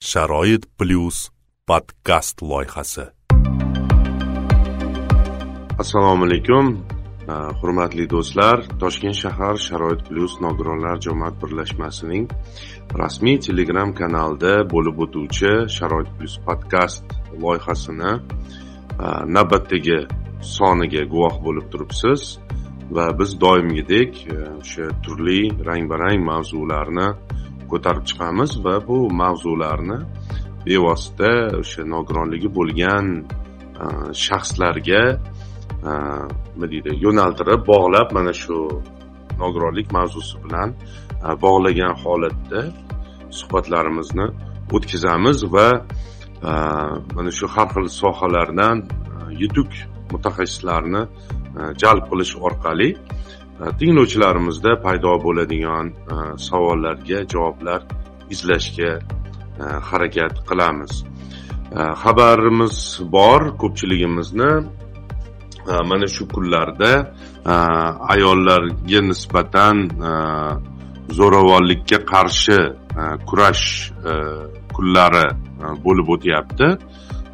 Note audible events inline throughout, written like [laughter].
sharoit plyus podkast loyihasi. Assalomu alaykum uh, hurmatli do'stlar. Toshkent shahar sharoit plyus nogironlar jamoat birlashmasining rasmiy telegram kanalida bo'lib o'tuvchi sharoit plyus podkast loyihasini uh, navbatdagi soniga guvoh bo'lib turibsiz va biz doimgidek uh, o'sha turli rang barang mavzularni ko'tarib chiqamiz va bu mavzularni bevosita o'sha nogironligi bo'lgan e, shaxslarga e, nima deydi yo'naltirib bog'lab mana shu nogironlik mavzusi bilan e, bog'lagan holatda suhbatlarimizni o'tkazamiz va mana shu har xil sohalardan yetuk mutaxassislarni jalb qilish orqali Э, tinglovchilarimizda paydo bo'ladigan e, savollarga javoblar izlashga e, harakat qilamiz. E, xabarimiz bor ko'pchiligimizni mana shu kunlarda ayollarga nisbatan zo'ravonlikka qarshi kurash kunlari bo'lib o'tyapti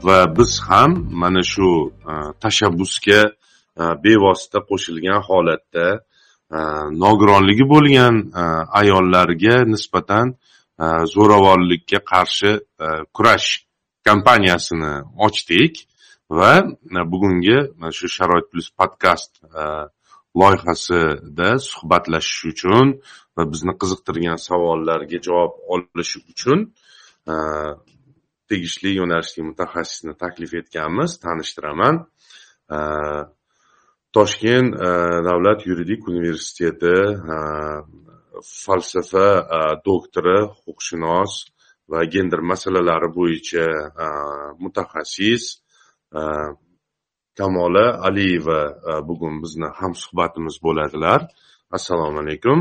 va biz ham mana shu tashabbusga bevosita qo'shilgan holatda Э, nogironligi bo'lgan e, ayollarga nisbatan e, zo'ravonlikka qarshi e, kurash kompaniyasini ochdik va bugungi mana shu sharoit plyus podkast loyihasida suhbatlashish uchun va bizni qiziqtirgan savollarga javob olish uchun tegishli yo'nalishdagi mutaxassisni taklif etganmiz tanishtiraman. Toshkent davlat yuridik universiteti falsafa doktori huquqshunos va gender masalalari bo'yicha mutaxassis kamola aliyeva bugun bizni hamsuhbatimiz bo'ladilar. Assalomu alaykum.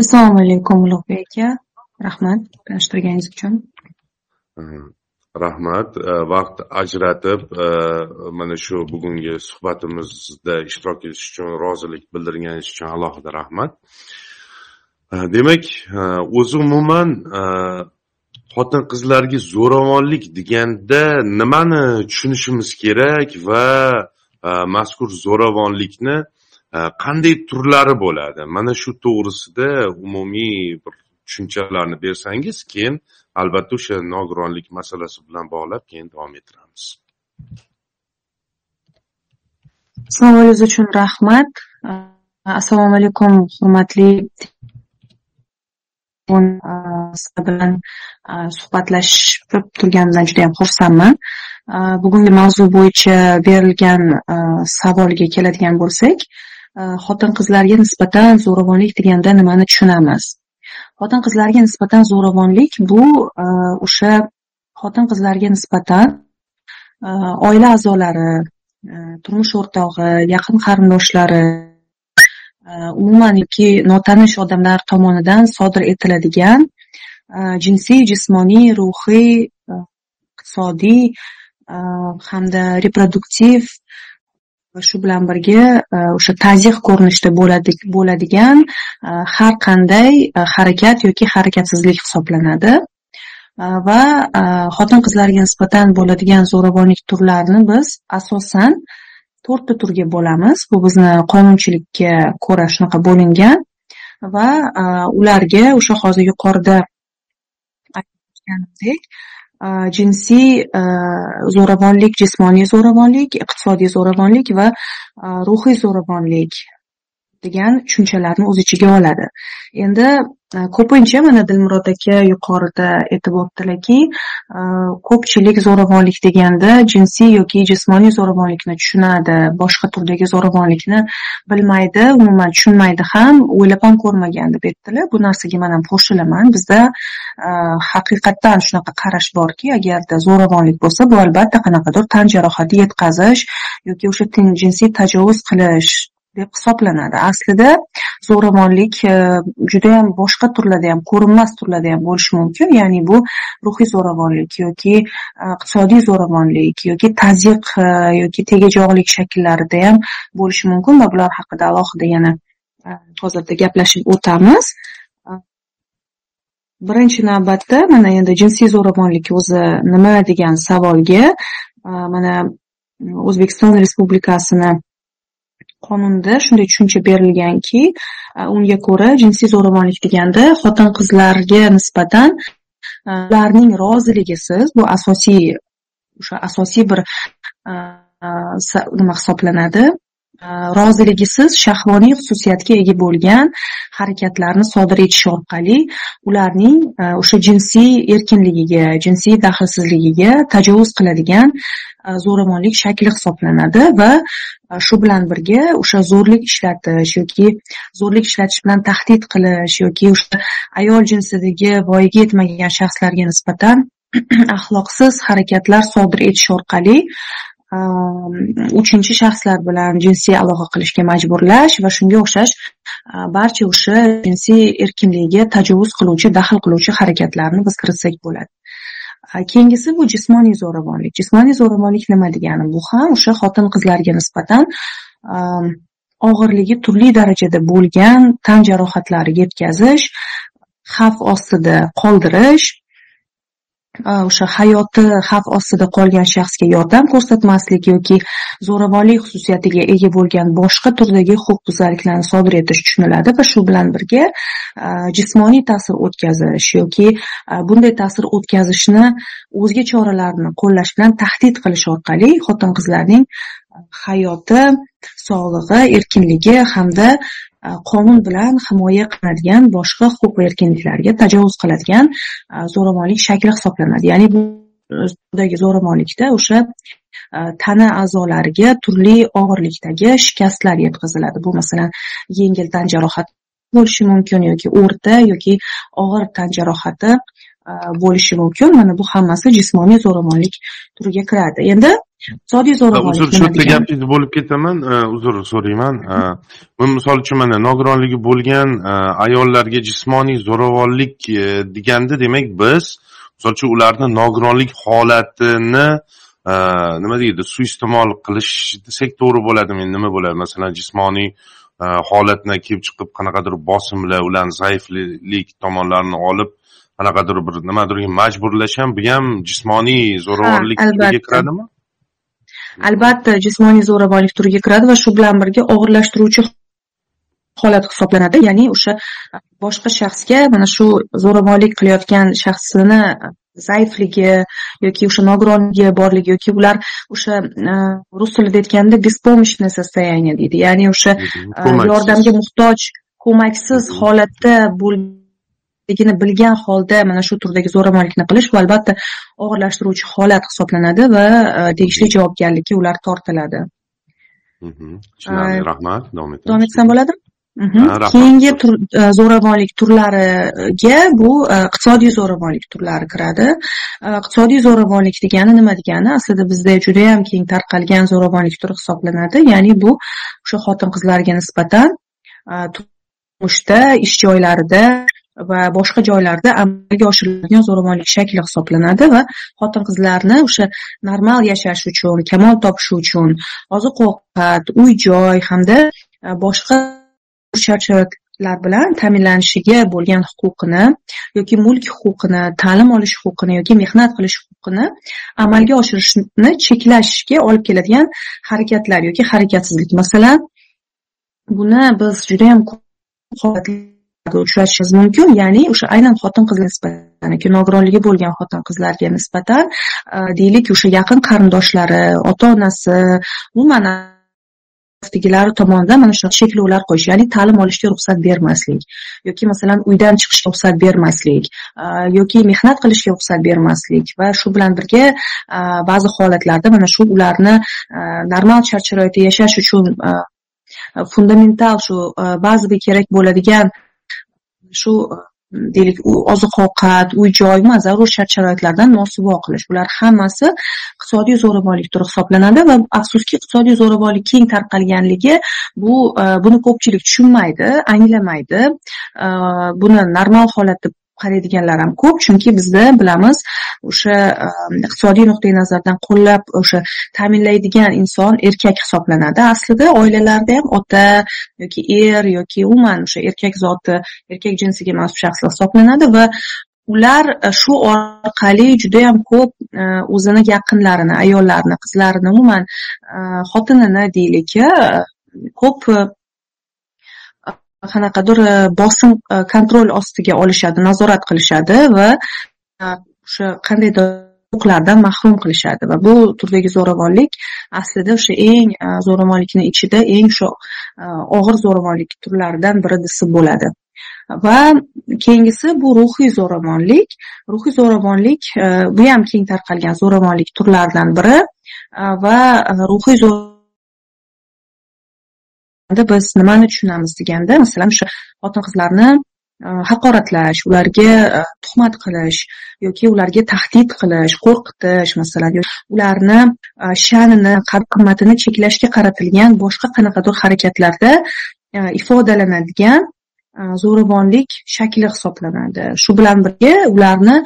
Assalomu alaykum ulug'bek aka. Rahmat tanishtirganingiz uchun rahmat. E, vaqt ajratib e, mana shu bugungi suhbatimizda ishtirok etish uchun rozilik bildirganingiz uchun alohida rahmat. E, demak o'zi umuman xotin qizlarga zo'ravonlik deganda nimani tushunishimiz kerak va mazkur zo'ravonlikni qanday turlari bo'ladi? Mana shu to'g'risida umumiy bir tushunchalarni bersangiz keyin albatta o'sha nogironlik masalasi bilan bog'lab keyin davom ettiramiz. Savolingiz uchun rahmat. Assalomu alaykum hurmatli siz bilan suhbatlashib turganimdan juda yam xursandman bugungi mavzu bo'yicha berilgan savolga keladigan bo'lsak xotin qizlarga nisbatan zo'ravonlik deganda nimani tushunamiz? Xotin qizlarga nisbatan zo'ravonlik bu e, o'sha xotin qizlarga nisbatan e, oila a'zolari e, turmush o'rtog'i yaqin qarindoshlari umuman yoki notanish odamlar tomonidan sodir etiladigan jinsiy jismoniy ruhiy iqtisodiy hamda reproduktiv va shu bilan birga e, o'sha tazyiq ko'rinishida bo'ladigan e, har qanday e, harakat yoki harakatsizlik hisoblanadi. Va xotin qizlarga nisbatan bo'ladigan zo'ravonlik turlarini biz asosan to'rtta turga bo'lamiz. Bu bizni qonunchilikka ko'ra shunaqa bo'lingan va ularga o'sha hozir yuqorida aytganimizdek jinsiy э, zo'ravonlik jismoniy zo'ravonlik iqtisodiy zo'ravonlik va э, ruhiy zo'ravonlik degan tushunchalarni o'z ichiga oladi. Endi Э, ko'pincha mana dilmurod aka yuqorida aytib o'tdilarki e, ko'pchilik zo'ravonlik deganda jinsiy yoki jismoniy zo'ravonlikni tushunadi boshqa turdagi zo'ravonlikni bilmaydi umuman tushunmaydi ham o'ylab ham ko'rmagan deb aytdilar. Bu narsaga man ham qo'shilaman. Bizda e, haqiqatdan shunaqa qarash borki agarda zo'ravonlik bo'lsa bu albatta qanaqadir tan jarohati yetkazish yoki o'sha jinsiy tajovuz qilish deb hisoblanadi. Aslida zo'ravonlik e, judayam boshqa turlarda ham ko'rinmas turlarda ham bo'lishi mumkin. Ya'ni bu ruhiy zo'ravonlik yoki e, iqtisodiy zo'ravonlik yoki tazyiq e, yoki tegajog'lik shakllarida ham bo'lishi mumkin va bular haqida alohida yana hozirda gaplashib o'tamiz. Birinchi navbatda mana endi jinsiy zo'ravonlik o'zi nima degan savolga mana o'zbekiston respublikasini qonunda shunday tushuncha berilganki e, unga ko'ra jinsiy zo'ravonlik deganda xotin qizlarga nisbatan e, ularning roziligisiz bu asosiy o'sha asosiy bir e, nima hisoblanadi? Roziligisiz shahvoniy xususiyatga ega bo'lgan harakatlarni sodir etish orqali ularning o'sha jinsiy erkinligiga jinsiy daxlsizligiga tajovuz qiladigan E, zo'ravonlik shakli hisoblanadi va e, shu bilan birga o'sha zo'rlik ishlatish yoki zo'rlik ishlatish bilan tahdid qilish yoki o'sha ayol jinsidagi voyaga yetmagan shaxslarga nisbatan [clears throat] axloqsiz harakatlar sodir etish orqali e, uchinchi shaxslar bilan jinsiy aloqa qilishga majburlash va shunga o'xshash barcha o'sha jinsiy erkinligiga tajovuz qiluvchi daxl qiluvchi harakatlarni biz kiritsak bo'ladi. Keyingisi bu jismoniy zo'ravonlik. Jismoniy zo'ravonlik nima degani? Bu ham o'sha xotin qizlarga nisbatan og'irligi turli darajada bo'lgan tan jarohatlari yetkazish xavf ostida qoldirish Э, o'sha hayoti xavf ostida qolgan shaxsga yordam ko'rsatmaslik yoki zo'ravonlik xususiyatiga ega bo'lgan boshqa turdagi huquqbuzarliklarni sodir etish tushuniladi va shu bilan birga e, jismoniy ta'sir o'tkazish yoki e, bunday ta'sir o'tkazishni o'zga choralarni qo'llash bilan tahdid qilish orqali xotin qizlarning hayoti sog'lig'i erkinligi hamda e, qonun bilan himoya qilinadigan boshqa huquq va erkinliklarga tajovuz qiladigan e, zo'ravonlik shakli hisoblanadi. Ya'ni budagi zo'ravonlikda o'sha e, tana a'zolariga turli og'irlikdagi shikastlar yetkaziladi. Bu masalan yengil tan jarohati bo'lishi mumkin yoki o'rta yoki og'ir tan jarohati bo'lishi mumkin. Mana bu hammasi jismoniy zo'ravonlik turiga kiradi. Endi iqtisodiy zo'ravonlik uzr shu yerda gapingizni bo'lib ketaman. Uzr so'rayman. Misol uchun mana nogironligi bo'lgan ayollarga jismoniy zo'ravonlik e, deganda demak biz misol uchun ularni nogironlik holatini nima deydi suiiste'mol qilish desak to'g'ri bo'ladimi nima bo'ladi? Masalan jismoniy holatdan kelib chiqib qanaqadir bosimlar ularni zaiflik tomonlarini olib qanaqadir bir nimadirga majburlash ham bu ham jismoniy zo'ravonlik turiga kiradimi? Albatta jismoniy zo'ravonlik turiga kiradi va shu bilan birga og'irlashtiruvchi holat hisoblanadi. Ya'ni o'sha boshqa shaxsga mana shu zo'ravonlik qilayotgan shaxsini zaifligi yoki o'sha nogironligi borligi yoki ular o'sha rus tilida aytganda беспомощное состояние deydi. Ya'ni o'sha yordamga muhtoj ko'maksiz holatda ligini bilgan holda mana shu turdagi zo'ravonlikni qilish bu albatta og'irlashtiruvchi holat hisoblanadi va e, tegishli javobgarlikka ular tortiladi. Tushunarli rahmat. Davom etamiz. davom etsam bo'ladimi? Keyingi e, zo'ravonlik turlariga bu e, iqtisodiy zo'ravonlik turlari kiradi. Iqtisodiy zo'ravonlik degani nima degani? Aslida bizda judayam keng tarqalgan zo'ravonlik turi hisoblanadi. Ya'ni bu o'sha xotin qizlarga nisbatan turmushda ish joylarida va boshqa joylarda amalga oshiriladigan zo'ravonlik shakli hisoblanadi va xotin qizlarni o'sha normal yashash uchun kamol topish uchun oziq ovqat uy joy hamda e, boshqa shart sharoitlar bilan ta'minlanishiga bo'lgan huquqini yoki mulk huquqini ta'lim olish huquqini yoki mehnat qilish huquqini amalga oshirishni cheklashga olib keladigan harakatlar yoki harakatsizlik. Masalan buni biz judayam ko'p uchratishingiz mumkin ya'ni o'sha aynan xotin qizga nisbatan nogironligi bo'lgan xotin qizlarga nisbatan e, deylik o'sha yaqin qarindoshlari ota onasi umuman atrofdagilari tomonidan mana shunaqa cheklovlar qo'yish ya'ni ta'lim olishga ruxsat bermaslik yoki masalan uydan chiqishga ruxsat bermaslik e, yoki mehnat qilishga ruxsat bermaslik va shu bilan birga e, ba'zi holatlarda mana shu ularni normal shart sharoitda yashash uchun fundamental shu ba'zi kerak bo'ladigan shu e, deylik oziq ovqat uy joy zarur shart sharoitlardan mosuvo qilish bular hammasi iqtisodiy zo'ravonlik turi hisoblanadi va afsuski iqtisodiy zo'ravonlik keng tarqalganligi bu e, buni ko'pchilik tushunmaydi anglamaydi. E, buni normal holat deb qaraydiganlar ham ko'p chunki bizda bilamiz o'sha e, iqtisodiy nuqtai nazardan qo'llab o'sha ta'minlaydigan inson erkak hisoblanadi. Aslida oilalarda ham ota yoki er yoki umuman o'sha erkak zoti erkak jinsiga mansub shaxslar hisoblanadi va ular e, shu orqali judayam ko'p e, o'zini yaqinlarini ayollarini qizlarini umuman xotinini deylik ko'p qanaqadir e, bosim e, kontrol ostiga olishadi nazorat qilishadi va e, o'sha qandaydir huquqlardan mahrum qilishadi va bu turdagi zo'ravonlik aslida o'sha eng zo'ravonlikni ichida eng shu og'ir zo'ravonlik turlaridan biri desa bo'ladi. Va keyingisi bu ruhiy zo'ravonlik. Ruhiy zo'ravonlik bu ham keng tarqalgan zo'ravonlik turlaridan biri va ruhiy biz nimani tushunamiz deganda masalan o'sha xotin qizlarni e, haqoratlash ularga e, tuhmat qilish yoki ularga tahdid qilish qo'rqitish masalan ularni e, sha'nini qadr qimmatini cheklashga qaratilgan boshqa qanaqadir harakatlarda ifodalanadigan zo'ravonlik shakli hisoblanadi. Shu bilan birga ularni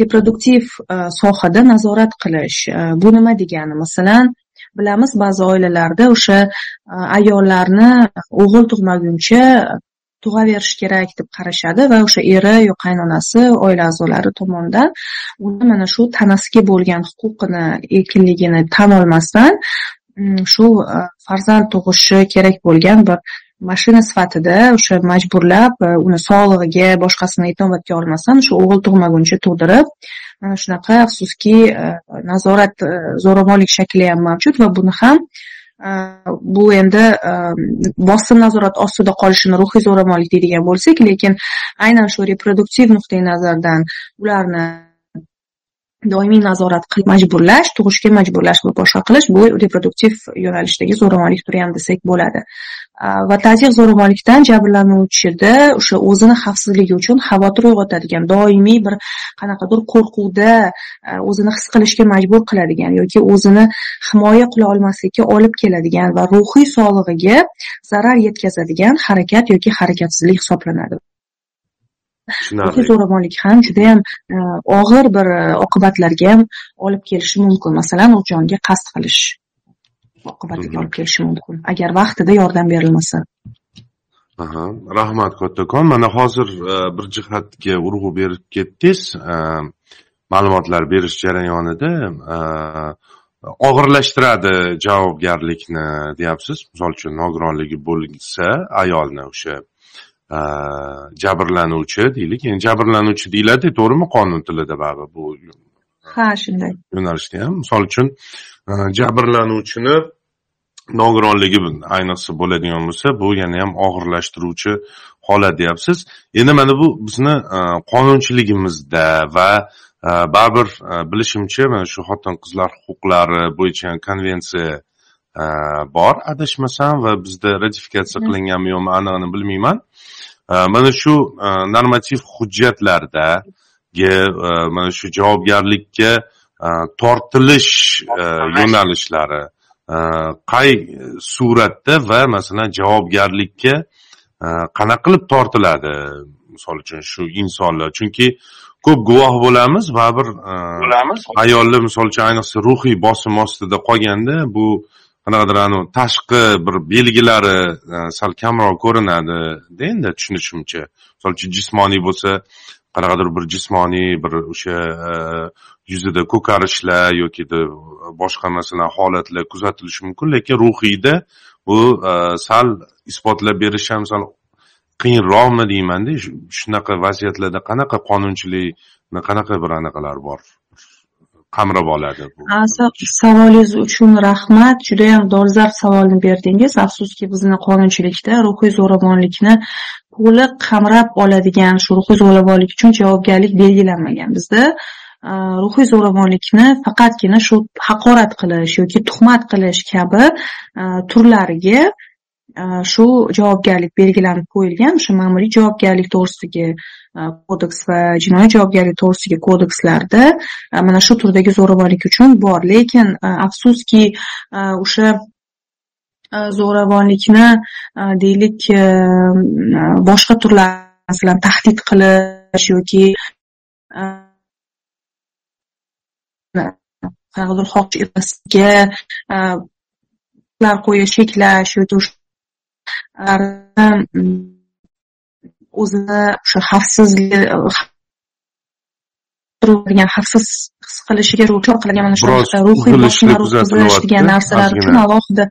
reproduktiv sohada nazorat qilish bu nima degani? Masalan bilamiz ba'zi oilalarda o'sha e, ayollarni o'g'il tug'maguncha tug'averish kerak deb qarashadi va o'sha eri yo qaynonasi oila a'zolari tomonidan uni mana shu tanasiga bo'lgan huquqini erkinligini tan olmasdan mm, shu e, farzand tug'ishi kerak bo'lgan bir mashina sifatida o'sha majburlab e, uni sog'lig'iga boshqasini inobatga olmasdan o'sha o'g'il tug'maguncha tug'dirib mana shunaqa afsuski e, nazorat zo'ravonlik shakli ham mavjud va buni ham bu endi bosim nazorat ostida qolishini ruhiy zo'ravonlik deydigan bo'lsak lekin aynan shu reproduktiv nuqtai nazardan ularni doimiy nazorat qilib majburlash tug'ishga majburlash va boshqa qilish bu reproduktiv yo'nalishdagi zo'ravonlik turi ham desak bo'ladi. Va tazyiq zo'ravonlikdan jabrlanuvchida o'sha o'zini xavfsizligi uchun xavotir uyg'otadigan doimiy bir qanaqadir qo'rquvda o'zini his qilishga majbur qiladigan yoki o'zini himoya qila olmaslikka olib keladigan va ruhiy sog'lig'iga zarar yetkazadigan harakat yoki harakatsizlik hisoblanadi. Ruhiy zo'ravonlik ham judayam og'ir bir oqibatlarga ham olib kelishi mumkin. Masalan jonga qasd qilish oqibatiga olib kelishi mumkin. Agar vaqtida yordam berilmasa. Rahmat kattakon mana hozir bir jihatga urg'u berib ketdingiz. Ma'lumotlar berish jarayonida og'irlashtiradi javobgarlikni deyapsiz. Misol uchun nogironligi bo'lsa ayolni o'sha jabrlanuvchi deylik. Endi jabrlanuvchi deyiladi to'g'rimi qonun tilida baribir bu? Ha shunday. Yo'nalishda ham. Misol uchun jabrlanuvchini nogironligi ayniqsa bo'ladigan bo'lsa bu yana ham og'irlashtiruvchi holat deyapsiz. Endi mana bu bizni qonunchiligimizda va baribir bilishimcha mana shu xotin qizlar huquqlari bo'yicha konvensiya bor. Adashmasam va bizda ratifikatsiya qilinganmi yo'qmi anig'ini bilmayman mana shu normativ hujjatlardagi mana shu javobgarlikka tortilish yo'nalishlari qay suratda va masalan javobgarlikka qanaqa qilib tortiladi misol uchun shu insonlar? Chunki ko'p guvoh bo'lamiz baribir ayollar misol uchun ayniqsa ruhiy bosim ostida qolganda bu qanaqadir anavi tashqi bir belgilari e, sal kamroq ko'rinadida endi tushunishimcha misol uchun jismoniy bo'lsa qanaqadir bir jismoniy bir o'sha e, yuzida ko'karishlar yoki boshqa masalan holatlar kuzatilishi mumkin lekin ruhiyda bu e, sal isbotlab berish ham sal qiyinroqmi deymanda. Shunaqa vaziyatlarda qanaqa qonunchilikni qanaqa bir anaqalar bor? Qamrab oladi savolingiz uchun rahmat. Judayam dolzarb savolni berdingiz. Afsuski bizni qonunchilikda ruhiy zo'ravonlikni to'liq qamrab oladigan shu ruhiy zo'ravonlik uchun javobgarlik belgilanmagan bizda. Ruhiy zo'ravonlikni faqatgina shu haqorat qilish yoki tuhmat qilish kabi turlariga Э, shu javobgarlik belgilanib qo'yilgan o'sha ma'muriy javobgarlik to'g'risidagi e, kodeks va jinoiy javobgarlik to'g'risidagi kodekslarda e, mana shu turdagi zo'ravonlik uchun bor. Lekin e, afsuski o'sha zo'ravonlikni deylik boshqa turlar masalan tahdid qilish yoki qanaqadir xohish qo'yish cheklash yoki o'zini o'sha turadigan xavfsiz his qilishiga ro'kor qiladigan mana shunaqa ruhiy kuzatilyapti. degan narsalar uchun alohida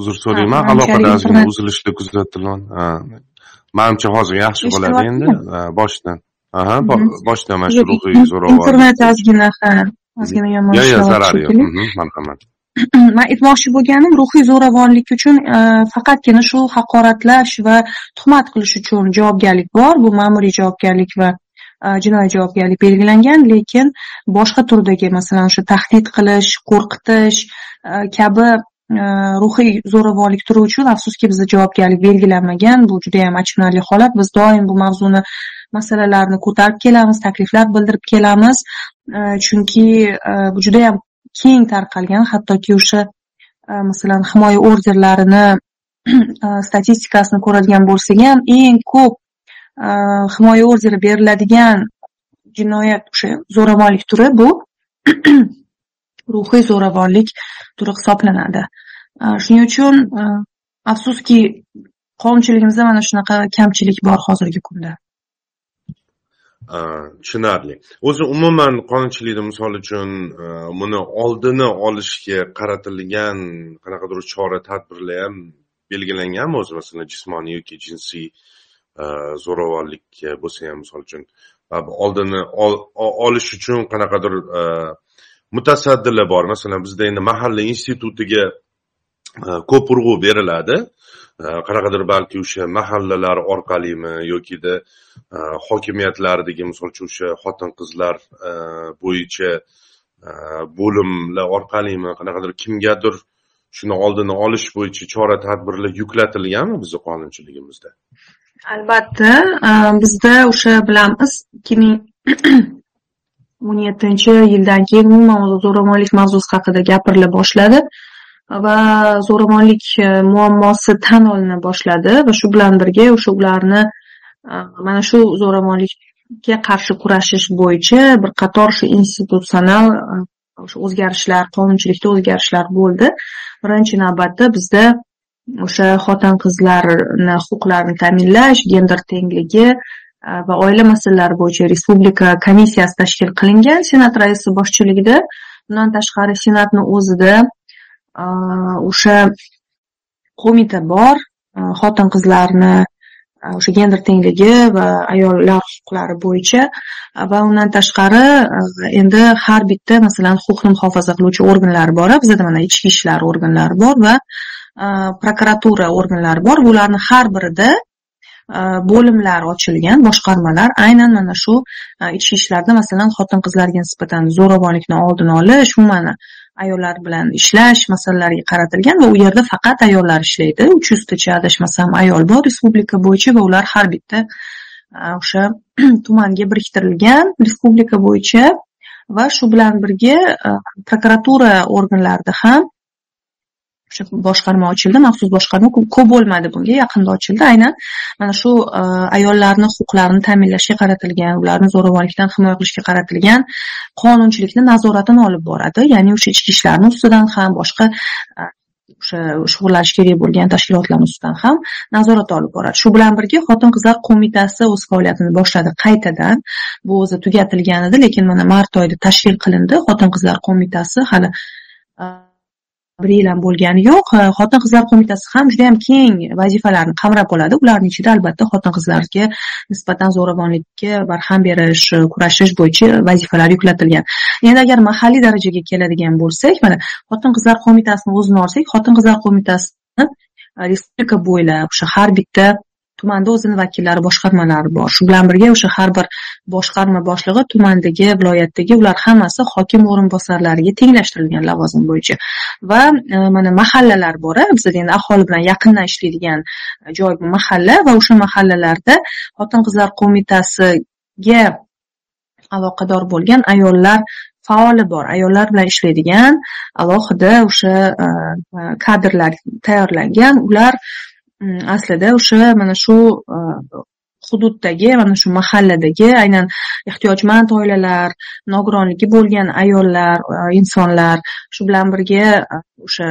uzr so'rayman. Aloqada ozgina kuzatilgan Ha. manimcha hozir yaxshi bo'ladi endi. boshdan. Aha Mhm. boshdan mana shu ruhiy zo'ravonlik. internet ozgina ha. Ozgina yomon yo yo ishlayapti zarari yo'q. marhamat [clears throat] man aytmoqchi bo'lganim ruhiy zo'ravonlik uchun e, faqatgina shu haqoratlash va tuhmat qilish uchun javobgarlik bor. Bu ma'muriy javobgarlik va e, jinoiy javobgarlik belgilangan lekin boshqa turdagi masalan o'sha tahdid qilish qo'rqitish e, kabi ruhiy zo'ravonlik turi uchun afsuski bizda javobgarlik belgilanmagan. Bu juda yam achinarli holat. Biz doim bu mavzuni masalalarni ko'tarib kelamiz takliflar bildirib kelamiz. Chunki bu bu judayam keng tarqalgan hattoki o'sha e, masalan himoya orderlarini e, statistikasini ko'radigan bo'lsak ham eng ko'p e, himoya orderi beriladigan jinoyat o'sha zo'ravonlik turi bu [clears throat] ruhiy zo'ravonlik turi hisoblanadi. Shuning uchun afsuski qonunchiligimizda mana shunaqa kamchilik bor hozirgi kunda. Э, tushunarli. O'zi umuman qonunchilikda misol uchun e, buni oldini olishga qaratilgan qanaqadir chora tadbirlar ham belgilanganmi o'zi masalan jismoniy yoki jinsiy e, zo'ravonlik bo'lsa ham misol uchun. Va bu oldini olish uchun qanaqadir e, mutasaddilar bor. Masalan bizda endi mahalla institutiga Э, ko'p urg'u beriladi. Э, qanaqadir balki o'sha mahallalar orqalimi yokida э, hokimiyatlardagi misol uchun o'sha xotin qizlar bo'yicha bo'limlar orqalimi qanaqadir kimgadir shuni oldini olish bo'yicha chora tadbirlar yuklatilganmi bizni qonunchiligimizda? Albatta e, bizda o'sha bilamiz ikki ming [clears throat] o'n yettinchi yildan keyin umuman o'zi zo'ravonlik mavzusi haqida gapirila boshladi. Va zo'ravonlik e, muammosi tan olina boshladi va shu bilan birga o'sha ularni e, mana shu zo'ravonlikka qarshi kurashish bo'yicha bir qator shu institutsional e, o'sha o'zgarishlar qonunchilikda o'zgarishlar bo'ldi. Birinchi navbatda bizda o'sha xotin qizlarni huquqlarini ta'minlash gender tengligi va oila masalalari bo'yicha respublika komissiyasi tashkil qilingan senat raisi boshchiligida. Bundan tashqari senatni o'zida o'sha qo'mita bor xotin qizlarni o'sha gender tengligi va ayollar huquqlari bo'yicha va undan tashqari endi har bitta masalan huquqni muhofaza qiluvchi organlar bor bizada mana ichki ishlar organlari bor va prokuratura organlari bor. Bularni har birida bo'limlar ochilgan boshqarmalar aynan mana shu ichki ishlarda masalan xotin qizlarga nisbatan zo'ravonlikni oldini olish umuman ayollar bilan ishlash masalalariga qaratilgan va u yerda faqat ayollar ishlaydi. Uch yuztacha adashmasam ayol bor respublika bo'yicha va ular har bitta o'sha [clears throat] tumanga biriktirilgan respublika bo'yicha va shu bilan birga prokuratura organlarida ham o'sha boshqarma ochildi. Maxsus boshqarma ko'p bo'lmadi bunga. Yaqinda ochildi. Aynan mana shu e, ayollarni huquqlarini ta'minlashga qaratilgan ularni zo'ravonlikdan himoya qilishga qaratilgan qonunchilikni nazoratini olib boradi. Ya'ni o'sha ichki ishlarni ustidan ham boshqa e, o'sha shug'ullanishi kerak bo'lgan tashkilotlar ustidan ham nazorat olib boradi. Shu bilan birga xotin qizlar qo'mitasi o'z faoliyatini boshladi qaytadan. Bu o'zi tugatilgan edi lekin mana mart oyida tashkil qilindi. Xotin qizlar qo'mitasi hali e, bir yil ham bo'lgani yo'q. Xotin qizlar qo'mitasi ham juda yam keng vazifalarni qamrab oladi. Ularni ichida albatta xotin qizlarga nisbatan zo'ravonlikka barham berish e, kurashish bo'yicha vazifalar yuklatilgan. Endi agar mahalliy darajaga keladigan bo'lsak mana xotin qizlar qo'mitasini o'zini olsak xotin qizlar qo'mitasini e, respublika bo'ylab o'sha har bitta tumanda o'zini vakillari boshqarmalari bor. Shu bilan birga o'sha har bir boshqarma boshlig'i tumandagi viloyatdagi ular hammasi hokim o'rinbosarlariga tenglashtirilgan lavozim bo'yicha. Va e, mana mahallalar bor bizada endi aholi bilan yaqindan ishlaydigan e, joy bu mahalla va o'sha mahallalarda xotin qizlar qo'mitasiga aloqador bo'lgan ayollar faoli bor. Ayollar bilan ishlaydigan alohida o'sha e, e, kadrlar tayyorlangan. Ular aslida o'sha mana shu e, hududdagi mana shu mahalladagi aynan ehtiyojmand oilalar nogironligi bo'lgan ayollar e, insonlar shu bilan birga e, o'sha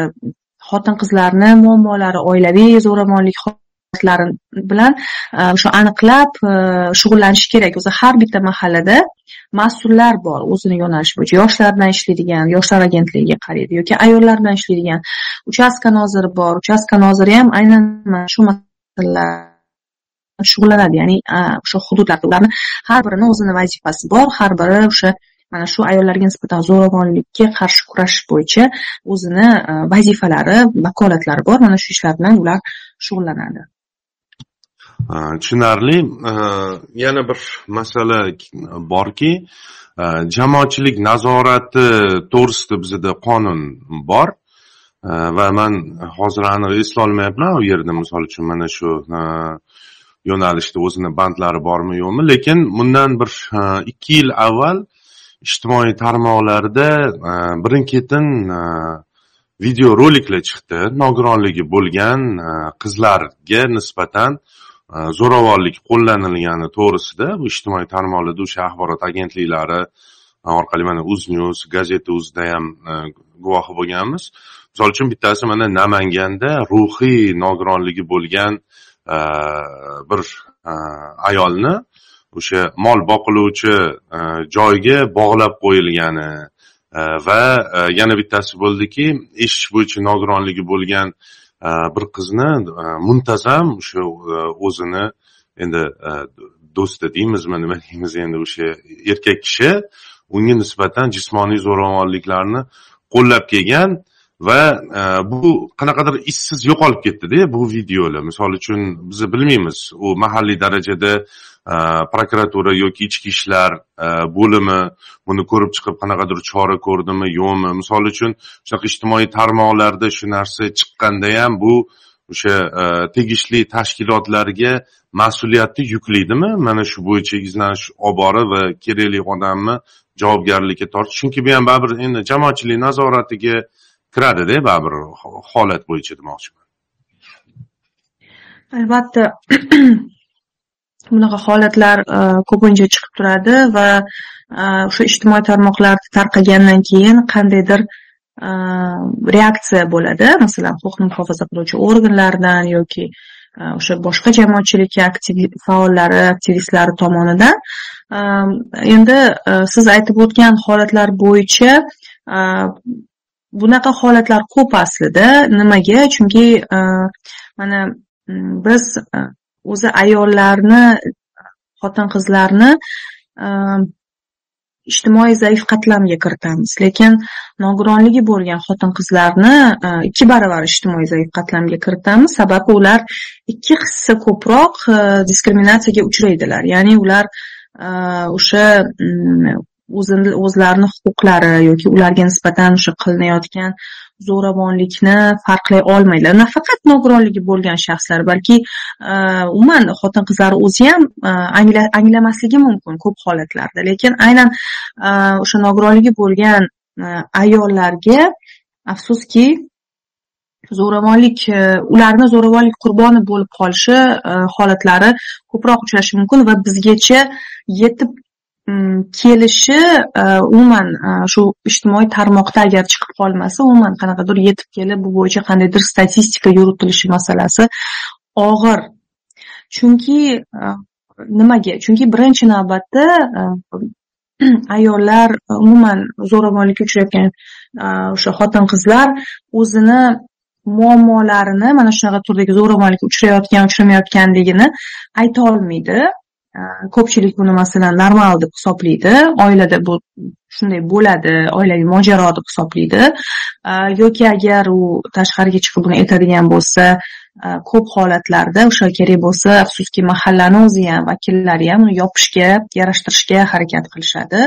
xotin qizlarni muammolari oilaviy zo'ravonlik holatlari bilan e, o'sha aniqlab e, shug'ullanish kerak. O'zi har bitta mahallada mas'ullar bor. O'zini yo'nalishi bo'yicha yoshlar bilan ishlaydigan yoshlar agentligiga qaraydi yoki ayollar bilan ishlaydigan uchastka noziri bor. Uchastka noziri ham aynan mana shu masalalar shug'ullanadi. Ya'ni e, o'sha hududlarda ularni har birini o'zini vazifasi bor. Har biri o'sha mana shu ayollarga nisbatan zo'ravonlikka qarshi kurashish bo'yicha o'zini vazifalari vakolatlari bor. Mana shu ishlar bilan ular shug'ullanadi. Tushunarli. Yana bir masala borki jamoatchilik nazorati to'g'risida bizada qonun bor. Va man hozir aniq eslolmayapman u yerda misol uchun mana shu yo'nalishda o'zini bandlari bormi yo'qmi. Lekin bundan bir ikki yil avval ijtimoiy tarmoqlarda birin ketin videoroliklar chiqdi. Nogironligi bo'lgan qizlarga nisbatan Э, zo'ravonlik qo'llanilgani to'g'risida bu ijtimoiy tarmoqlarda o'sha axborot agentliklari e, orqali mana uznews gazeta uzda ham e, guvohi bo'lganmiz. Misol uchun bittasi mana namanganda ruhiy nogironligi bo'lgan e, bir ayolni o'sha mol boqiluvchi joyga bog'lab qo'yilgani va yana bittasi bo'ldiki eshitish bo'yicha nogironligi bo'lgan Э, bir qizni э, muntazam o'sha э, o'zini endi do'sti deymizmi nima deymiz endi o'sha erkak kishi unga nisbatan jismoniy zo'ravonliklarni qo'llab kelgan va e, bu qanaqadir izsiz yo'qolib ketdida bu videolar. Misol uchun biz bilmaymiz u mahalliy darajada e, prokuratura yoki ichki ishlar e, bo'limi buni ko'rib chiqib qanaqadir chora ko'rdimi yo'qmi? Misol uchun shunaqa ijtimoiy tarmoqlarda shu narsa chiqqanda ham bu o'sha tegishli tashkilotlarga mas'uliyatni yuklaydimi? Mana shu bo'yicha izlanish olib borib va kerakli odamni javobgarlikka tortish. Chunki bu ham baribir endi jamoatchilik nazoratiga kiradida baribir holat bo'yicha demoqchiman. Albatta [clears throat] bunaqa holatlar e, ko'pincha chiqib turadi va e, o'sha ijtimoiy tarmoqlarda tarqagandan keyin qandaydir e, reaksiya bo'ladi. Masalan huquqni muhofaza qiluvchi organlardan yoki o'sha boshqa jamoatchilik faollari aktivistlari tomonidan endi siz aytib o'tgan holatlar bo'yicha bunaqa holatlar ko'p aslida. Nimaga? Chunki e, mana biz e, o'zi ayollarni xotin qizlarni e, ijtimoiy zaif qatlamga kiritamiz. Lekin nogironligi bo'lgan xotin qizlarni ikki baravar ijtimoiy zaif qatlamga kiritamiz. Sababi ular ikki hissa ko'proq diskriminatsiyaga uchraydilar. Ya'ni ular o'sha o'zlarini huquqlari yoki ularga nisbatan o'sha qilinayotgan zo'ravonlikni farqlay olmaydilar. Nafaqat nogironligi bo'lgan shaxslar balki e, umuman xotin qizlar o'zi ham e, anglamasligi mumkin ko'p holatlarda. Lekin aynan e, o'sha nogironligi bo'lgan ayollarga afsuski zo'ravonlik ularni zo'ravonlik qurboni bo'lib qolishi holatlari ko'proq uchrashi mumkin va bizgacha yetib kelishi э, umuman э, shu ijtimoiy tarmoqda agar chiqib qolmasa umuman qanaqadir yetib kelib bu bo'yicha qandaydir statistika yuritilishi masalasi og'ir. Chunki e, nimaga? Chunki birinchi navbatda e, [clears throat] ayollar e, umuman zo'ravonlikka uchrayotgan o'sha xotin qizlar o'zini muammolarini mana shunaqa turdagi zo'ravonlikka uchrayotgan uchramayotganligini ayta olmaydi. Э, ko'pchilik buni masalan normal deb hisoblaydi oilada bu shunday bo'ladi oilaviy mojaro deb hisoblaydi. Э, yoki agar u tashqariga chiqib buni aytadigan bo'lsa э, ko'p holatlarda o'sha kerak bo'lsa afsuski mahallani o'zi ham vakillari ham uni yopishga yarashtirishga harakat qilishadi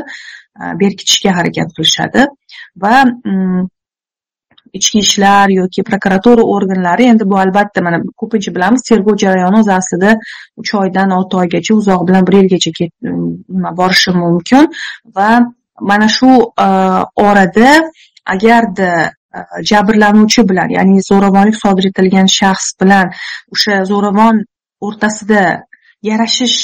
berkitishga harakat qilishadi. Va mm, ichki ishlar yoki prokuratura organlari endi bu albatta mana ko'pincha bilamiz tergov jarayoni o'zi aslida uch oydan olti oygacha uzoq bilan bir yilgacha nima borishi mumkin. Va mana shu e, orada agarda e, jabrlanuvchi bilan ya'ni zo'ravonlik sodir etilgan shaxs bilan o'sha zo'ravon o'rtasida yarashish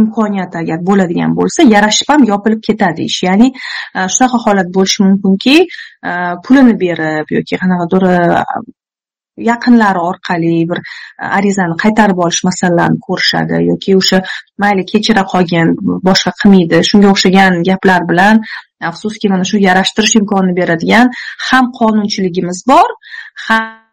imkoniyati agar bo'ladigan bo'lsa yarashib ham yopilib ketadi ish. Ya'ni e, shunaqa holat bo'lishi mumkinki e, pulini berib yoki qanaqadir e, yaqinlari orqali bir arizani qaytarib olish masalalarini ko'rishadi yoki o'sha mayli kechira qolgin boshqa qilmaydi shunga o'xshagan gaplar bilan afsuski mana shu yarashtirish imkonini beradigan ham qonunchiligimiz bor ham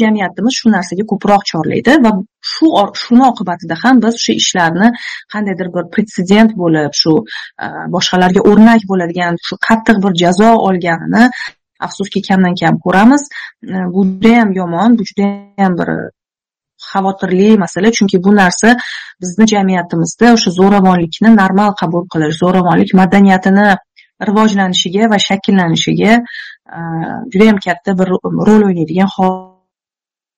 jamiyatimiz shu narsaga ko'proq chorlaydi va shu shuni oqibatida ham biz o'sha ishlarni qandaydir bir pretsedent bo'lib shu e, boshqalarga o'rnak bo'ladigan shu qattiq bir jazo olganini afsuski kamdan kam ko'ramiz. E, bu judayam yomon bu judayam bir xavotirli masala chunki bu narsa bizni jamiyatimizda o'sha zo'ravonlikni normal qabul qilish zo'ravonlik madaniyatini rivojlanishiga va shakllanishiga e, judayam katta bir rol o'ynaydigan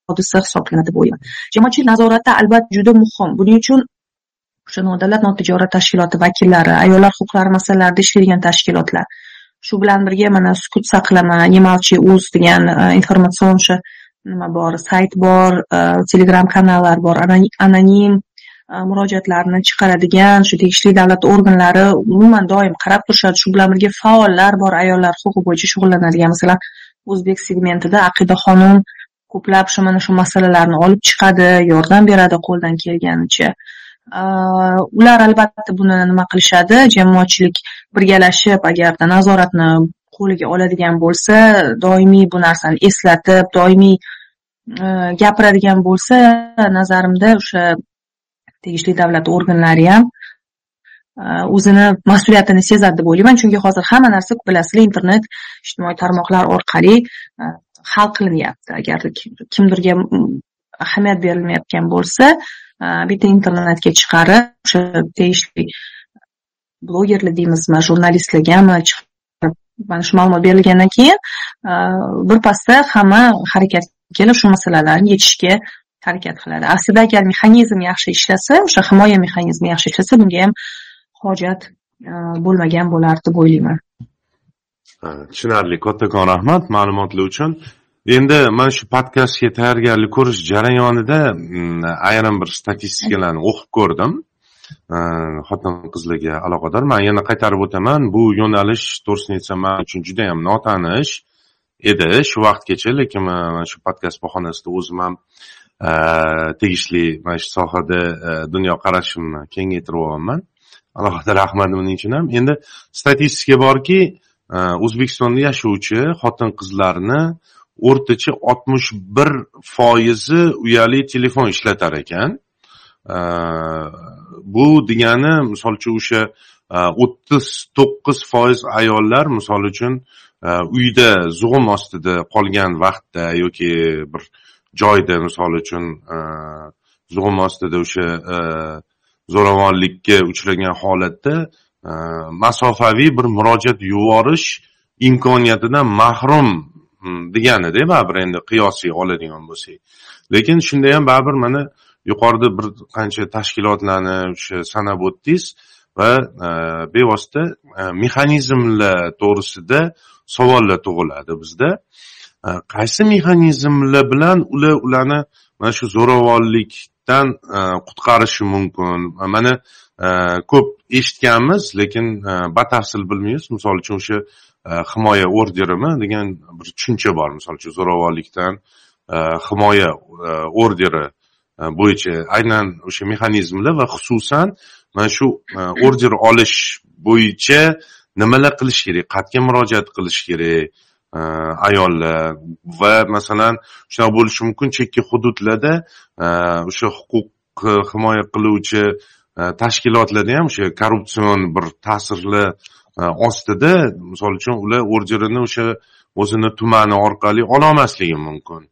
hodisa hisoblanadi bu jamoatchilik nazorati albatta juda muhim. Buning uchun o'sha nodavlat notijorat tashkiloti vakillari ayollar huquqlari masalalarida ishlaydigan tashkilotlar shu bilan birga mana sukut saqlama немолчи uz degan e, informatsion o'sha nima bor sayt bor e, telegram kanallar bor anonim e, murojaatlarni chiqaradigan shu tegishli davlat organlari umuman doim qarab turishadi. Shu bilan birga faollar bor ayollar huquqi bo'yicha shug'ullanadigan. Masalan o'zbek segmentida aqida xonum ko'plab shu mana shu masalalarni olib chiqadi yordam beradi qo'ldan kelganicha. Ular albatta buni nima qilishadi? Jamoatchilik birgalashib agarda nazoratni qo'liga oladigan bo'lsa doimiy bu narsani eslatib doimiy gapiradigan bo'lsa nazarimda o'sha tegishli davlat organlari ham o'zini mas'uliyatini sezadi deb o'ylayman. Chunki hozir hamma narsa bilasizlar internet ijtimoiy tarmoqlar orqali hal qilinyapti. Agar kimdirga ahamiyat berilmayotgan bo'lsa bitta internetga chiqarib o'sha tegishli blogerlar deymizmi jurnalistlargami chiqarib mana shu ma'lumot berilgandan keyin birpasda hamma harakatga kelib shu masalalarni yechishga harakat qiladi. Aslida agar mexanizm yaxshi ishlasa o'sha himoya mexanizmi yaxshi ishlasa bunga ham hojat bo'lmagan bo'lardi deb o'ylayman. Tushunarli. Kattakon rahmat ma'lumotlar uchun. Endi mana shu podkastga tayyorgarlik ko'rish jarayonida mm, ayrim bir statistikalarni o'qib ko'rdim. Xotin qizlarga aloqador. Man yana qaytarib o'taman. Bu yo'nalish to'g'risini aytsam man uchun judayam notanish edi. Shu vaqtgacha lekin mana shu podkast bahonasida o'zim ham tegishli mana shu sohada dunyoqarashimni kengaytiryapman alohida rahmat buning uchun ham. Endi statistika borki o'zbekistonda yashovchi xotin qizlarni o'rtacha oltmish bir foizi uyali telefon ishlatar ekan. Bu degani misol uchun o'sha e, o'ttiz to'qqiz foiz ayollar misol uchun e, uyda zug'um ostida qolgan vaqtda yoki bir joyda misol uchun e, zug'um ostida o'sha zo'ravonlikka uchragan holatda Э, masofaviy bir murojaat yuborish imkoniyatidan mahrum hmm, deganida baribir endi qiyosiy oladigan bo'lsak. Lekin shunda ham baribir mana yuqorida bir qancha tashkilotlarni o'sha sanab o'tdingiz va e, bevosita e, mexanizmlar to'g'risida savollar tug'iladi bizda. E, qaysi mexanizmlar bilan ular ularni mana shu zo'ravonlik dan e, qutqarishi mumkin. Mana e, ko'p eshitganmiz lekin e, batafsil bilmaymiz. Misol uchun o'sha himoya orderimi degan bir tushuncha bor. Misol uchun zo'ravonlikdan himoya orderi bo'yicha aynan o'sha mexanizmlar va xususan mana shu order olish bo'yicha nimalar qilish kerak qayerga murojaat qilish kerak E, ayollar. Va masalan shunaqa bo'lishi mumkin chekka hududlarda e, o'sha huquq e, himoya qiluvchi tashkilotlarda ham o'sha korrupsion bir ta'sirli ostida misol uchun ular orderini o'sha o'zini tumani orqali ololmasligi mumkin.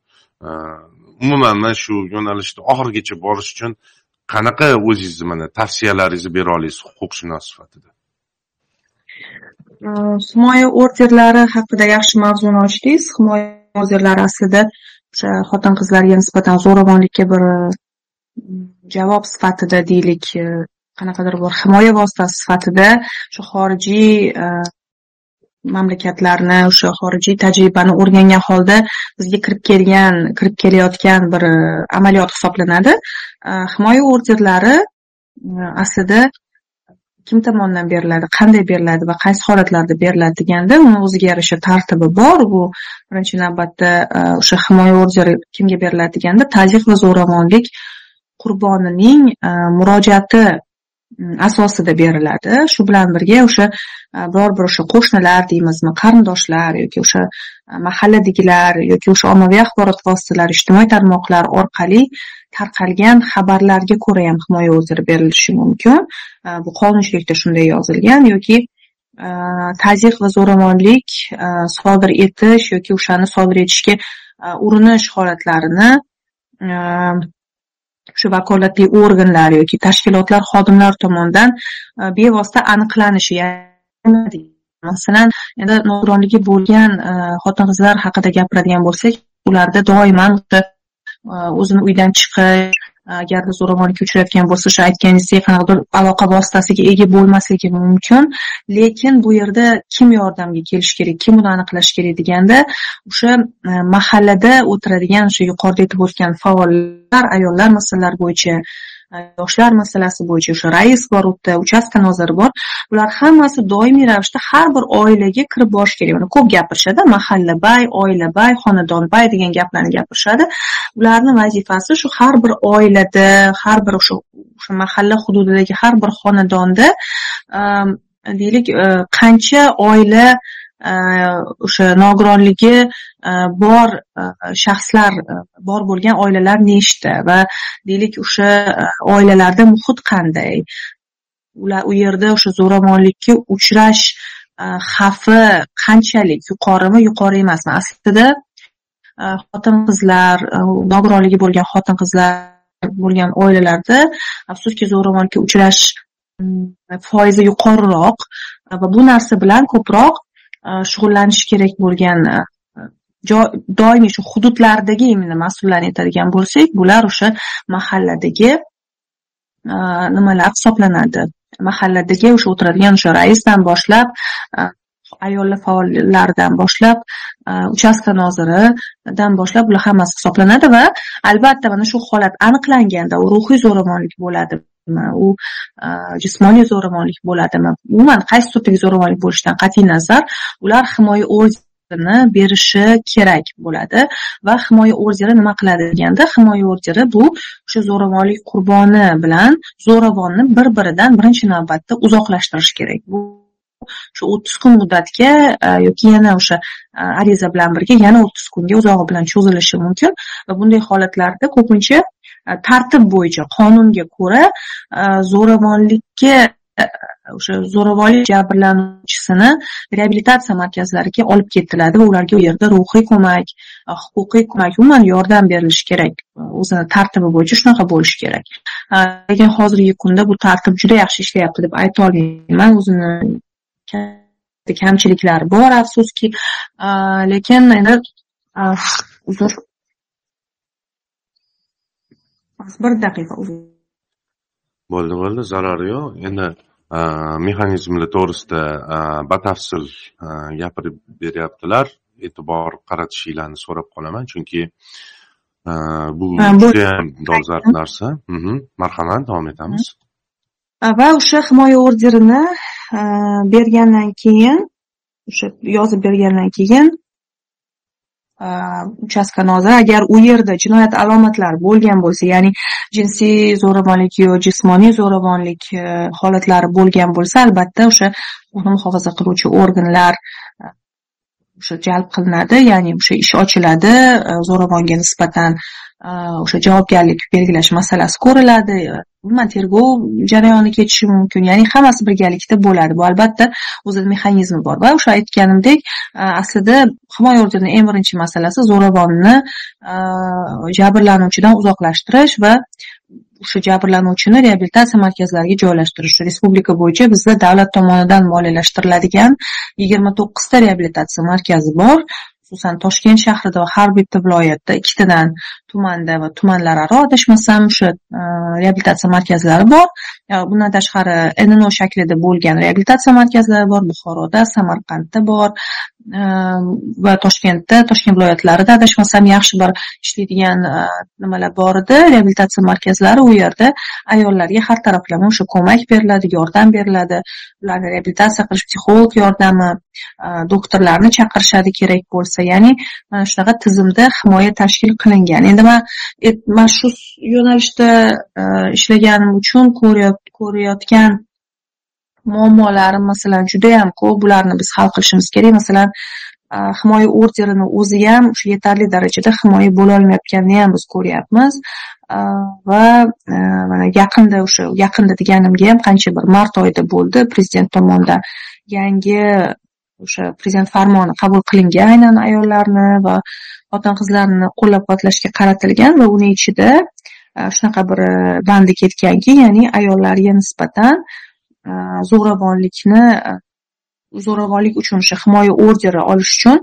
Umuman mana shu yo'nalishda oxirigacha borish uchun qanaqa o'zingizni mana tavsiyalaringizni bera olasiz huquqshunos sifatida? Himoya orderlari haqida yaxshi mavzuni ochdingiz. Himoya orderlari aslida o'sha xotin qizlarga nisbatan zo'ravonlikka bir mm, javob sifatida deylik e, qanaqadir bir himoya vositasi sifatida shu xorijiy e, mamlakatlarni o'sha xorijiy tajribani o'rgangan holda bizga kirib kelgan kirib kelayotgan bir e, amaliyot hisoblanadi. Himoya orderlari aslida kim tomonidan beriladi qanday beriladi va qaysi holatlarda beriladi deganda uni o'ziga yarasha tartibi bor. Bu birinchi navbatda e, o'sha himoya orderi kimga beriladi deganda tazyiq va zo'ravonlik qurbonining e, murojaati asosida beriladi. Shu bilan birga o'sha e, biror bir o'sha qo'shnilar deymizmi qarindoshlar yoki o'sha mahalladagilar yoki o'sha ommaviy axborot vositalari ijtimoiy tarmoqlar orqali tarqalgan xabarlarga ko'ra ham himoya o'ziri berilishi mumkin. Bu qonunchilikda shunday yozilgan yoki tazyiq va zo'ravonlik sodir etish yoki o'shani sodir etishga urinish holatlarini shu vakolatli organlar yoki tashkilotlar xodimlari tomonidan bevosita aniqlanishi masalan endi nogironligi bo'lgan xotin qizlar haqida gapiradigan bo'lsak ularda doimo Э, o'zini uydan chiqish э, agarda zo'ravonlikka uchrayotgan bo'lsa o'sha aytganingizdek qanaqadir aloqa vositasiga ega bo'lmasligi mumkin. Lekin bu yerda kim yordamga kelishi kerak kim uni aniqlashi kerak deganda o'sha e, mahallada o'tiradigan o'sha yuqorida aytib o'tgan faollar ayollar masalalari bo'yicha Э, yoshlar masalasi bo'yicha o'sha rais bor u yerda uchastka noziri bor. Bular hammasi doimiy ravishda har bir oilaga kirib borish kerak. Mana ko'p gapirishadi. Mahalla bay oila bay xonadon bay degan gaplarni gapirishadi. Ularni vazifasi shu har bir oilada har bir o'sha o'sha mahalla hududidagi har bir xonadonda ehm, deylik e, qancha oila Э, o'sha nogironligi э, bor э, shaxslar bor bo'lgan oilalar nechta va deylik o'sha e, oilalarda muhit qanday? Ular u yerda o'sha zo'ravonlikka uchrash e, xavfi qanchalik? Yuqorimi yuqori emasmi? Aslida e, xotin qizlar nogironligi bo'lgan xotin qizlar bo'lgan oilalarda afsuski zo'ravonlikka uchrash mm, foizi yuqoriroq va bu narsa bilan ko'proq E, shug'ullanishi kerak bo'lgan e, doimiy shu hududlardagi именно mas'ullarni aytadigan bo'lsak bular o'sha mahalladagi e, nimalar hisoblanadi? Mahalladagi o'sha o'tiradigan o'sha raisdan boshlab ayollar faollaridan boshlab uchastka noziridan boshlab bular hammasi hisoblanadi va albatta mana shu holat aniqlanganda u ruhiy zo'ravonlik bo'ladi. U jismoniy zo'ravonlik bo'ladimi? Umuman qaysi turdagi zo'ravonlik bo'lishidan qat'iy nazar ular himoya orderini berishi kerak bo'ladi va himoya orderi nima qiladi deganda himoya orderi bu o'sha zo'ravonlik qurboni bilan zo'ravonni bir biridan birinchi navbatda uzoqlashtirish kerak. Bu shu o'ttiz kun muddatga yoki yana o'sha ariza bilan birga yana o'ttiz kunga uzog'i bilan cho'zilishi mumkin va bunday holatlarda ko'pincha Э, tartib bo'yicha qonunga ko'ra e, zo'ravonlikka e, o'sha zo'ravonlik jabrlanuvchisini reabilitatsiya markazlariga olib ketiladi va ularga u yerda ruhiy ko'mak e, huquqiy ko'mak umuman yordam berilishi kerak. O'zini tartibi bo'yicha shunaqa bo'lishi kerak. Lekin hozirgi kunda bu tartib juda yaxshi ishlayapti deb ayta olmayman. O'zini kamchiliklari bor afsuski. Lekin endi uzr. Bir daqiqa bo'ldi bo'ldi zarari yo'q. Endi mexanizmlar to'g'risida batafsil gapirib beryaptilar. E'tibor qaratishinglarni so'rab qolaman chunki bu judayam dolzarb narsa. Mhm. marhamat davom etamiz. Va o'sha himoya orderini bergandan keyin o'sha yozib bergandan keyin uchastka noziri agar u yerda jinoyat alomatlari bo'lgan bo'lsa ya'ni jinsiy zo'ravonlik yo jismoniy zo'ravonlik э, holatlari bo'lgan bo'lsa albatta o'sha huquqni muhofaza qiluvchi organlar э, o'sha jalb qilinadi ya'ni o'sha ish ochiladi e, zo'ravonga nisbatan o'sha javobgarlik belgilash masalasi ko'riladi umuman tergov jarayoni ketishi mumkin ya'ni hammasi birgalikda bo'ladi bu albatta o'zini mexanizmi bor va o'sha aytganimdek aslida himoya orderini eng birinchi masalasi zo'ravonni jabrlanuvchidan uzoqlashtirish va o'sha jabrlanuvchini reabilitatsiya markazlariga joylashtirish respublika bo'yicha bizda davlat tomonidan moliyalashtiriladigan yigirma to'qqizta reabilitatsiya markazi bor xususan toshkent shahrida va har bitta viloyatda ikkitadan tumanda va tumanlararo adashmasam o'sha e, reabilitatsiya markazlari bor. Bundan tashqari nno shaklida bo'lgan reabilitatsiya markazlari bor buxoroda samarqandda bor Э, va toshkentda toshkent viloyatlarida adashmasam yaxshi bir ishlaydigan e, nimalar bor edi? Reabilitatsiya markazlari u yerda ayollarga har taraflama o'sha ko'mak beriladi yordam beriladi. Ularni reabilitatsiya qilish psixolog yordami e, doktorlarni chaqirishadi kerak bo'lsa. Ya'ni mana shunaqa tizimda himoya tashkil qilingan. Endi man e, mana shu yo'nalishda ishlaganim uchun ko'rayotgan muammolari masalan judayam ko'p bularni biz hal qilishimiz kerak. Masalan himoya orderini o'zi ham shu yetarli darajada himoya bo'lolmayotganini ham biz ko'ryapmiz. Va mana yaqinda o'sha yaqinda deganimga ham qancha bir mart oyida bo'ldi prezident tomonidan yangi o'sha prezident farmoni qabul qilingan aynan ayollarni va xotin qizlarni qo'llab quvvatlashga qaratilgan va uni ichida shunaqa bir bandi ketganki ya'ni ayollarga nisbatan E, zo'ravonlikni e, zo'ravonlik uchun o'sha himoya orderi olish uchun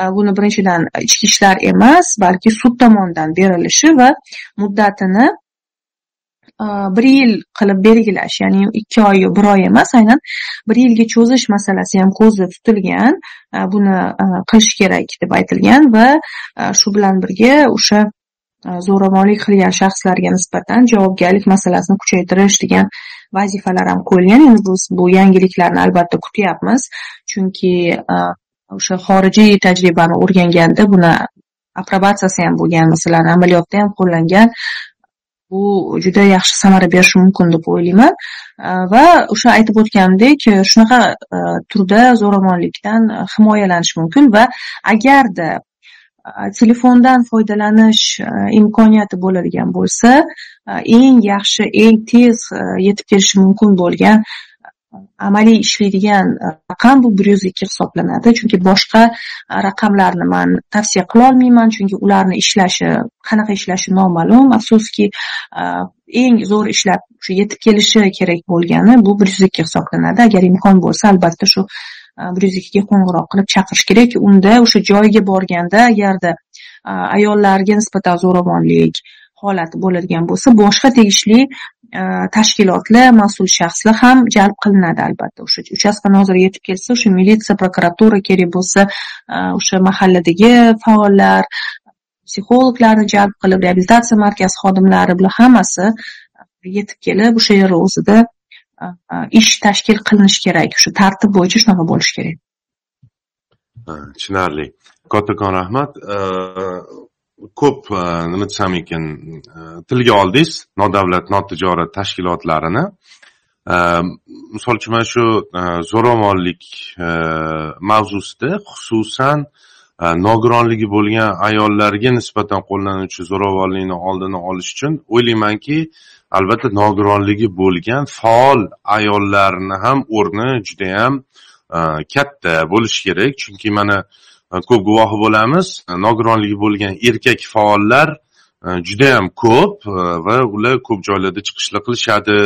e, buni birinchidan ichki ishlar emas balki sud tomonidan berilishi va muddatini bir yil qilib belgilash ya'ni ikki oy bir oy emas aynan bir yilga cho'zish masalasi ham ko'zda tutilgan buni qilish kerak deb aytilgan va shu bilan birga o'sha zo'ravonlik qilgan shaxslarga nisbatan javobgarlik masalasini kuchaytirish degan vazifalar ham qo'yilgan endi biz bu yangiliklarni albatta kutyapmiz. Chunki e, o'sha xorijiy tajribani o'rganganda buni aprobatsiyasi ham bo'lgan masalan amaliyotda ham qo'llangan bu juda yaxshi samara berishi mumkin deb o'ylayman. E, va o'sha aytib o'tganimdek shunaqa e, turda zo'ravonlikdan himoyalanish mumkin va agarda telefondan foydalanish imkoniyati bo'ladigan bo'lsa Э, eng yaxshi eng tez e, yetib kelishi mumkin bo'lgan amaliy ishlaydigan e, raqam bu bir yuz ikki hisoblanadi. Chunki boshqa e, raqamlarni man tavsiya qilolmayman chunki ularni ishlashi qanaqa ishlashi noma'lum. Afsuski eng zo'r ishlab shu yetib kelishi kerak bo'lgani bu bir yuz ikki hisoblanadi. Agar imkon bo'lsa albatta shu bir yuz ikkiga qo'ng'iroq qilib chaqirish kerak. Unda o'sha joyiga borganda agarda ayollarga nisbatan zo'ravonlik holati bo'ladigan bo'lsa boshqa tegishli e, tashkilotlar mas'ul shaxslar ham jalb qilinadi albatta. O'sha uchastka noziri yetib kelsa o'sha militsiya prokuratura kerak bo'lsa e, o'sha mahalladagi faollar psixologlarni jalb qilib reabilitatsiya markazi xodimlari bular hammasi yetib kelib o'sha yer o'zida e, ish tashkil qilinishi kerak. O'sha tartib bo'yicha shunaqa bo'lishi kerak. Tushunarli. Kattakon rahmat ko'p e, nima desam ekan e, tilga oldingiz nodavlat notijorat tashkilotlarini. E, misol uchun mana shu zo'ravonlik mavzusida xususan nogironligi bo'lgan ayollarga nisbatan qo'llanuvchi zo'ravonlikni oldini olish uchun o'ylaymanki albatta nogironligi bo'lgan faol ayollarni ham o'rni judayam katta bo'lishi kerak. Chunki mana ko'p guvohi bo'lamiz. E, nogironligi bo'lgan erkak faollar e, judayam ko'p e, va ular ko'p joylarda chiqishlar qilishadi.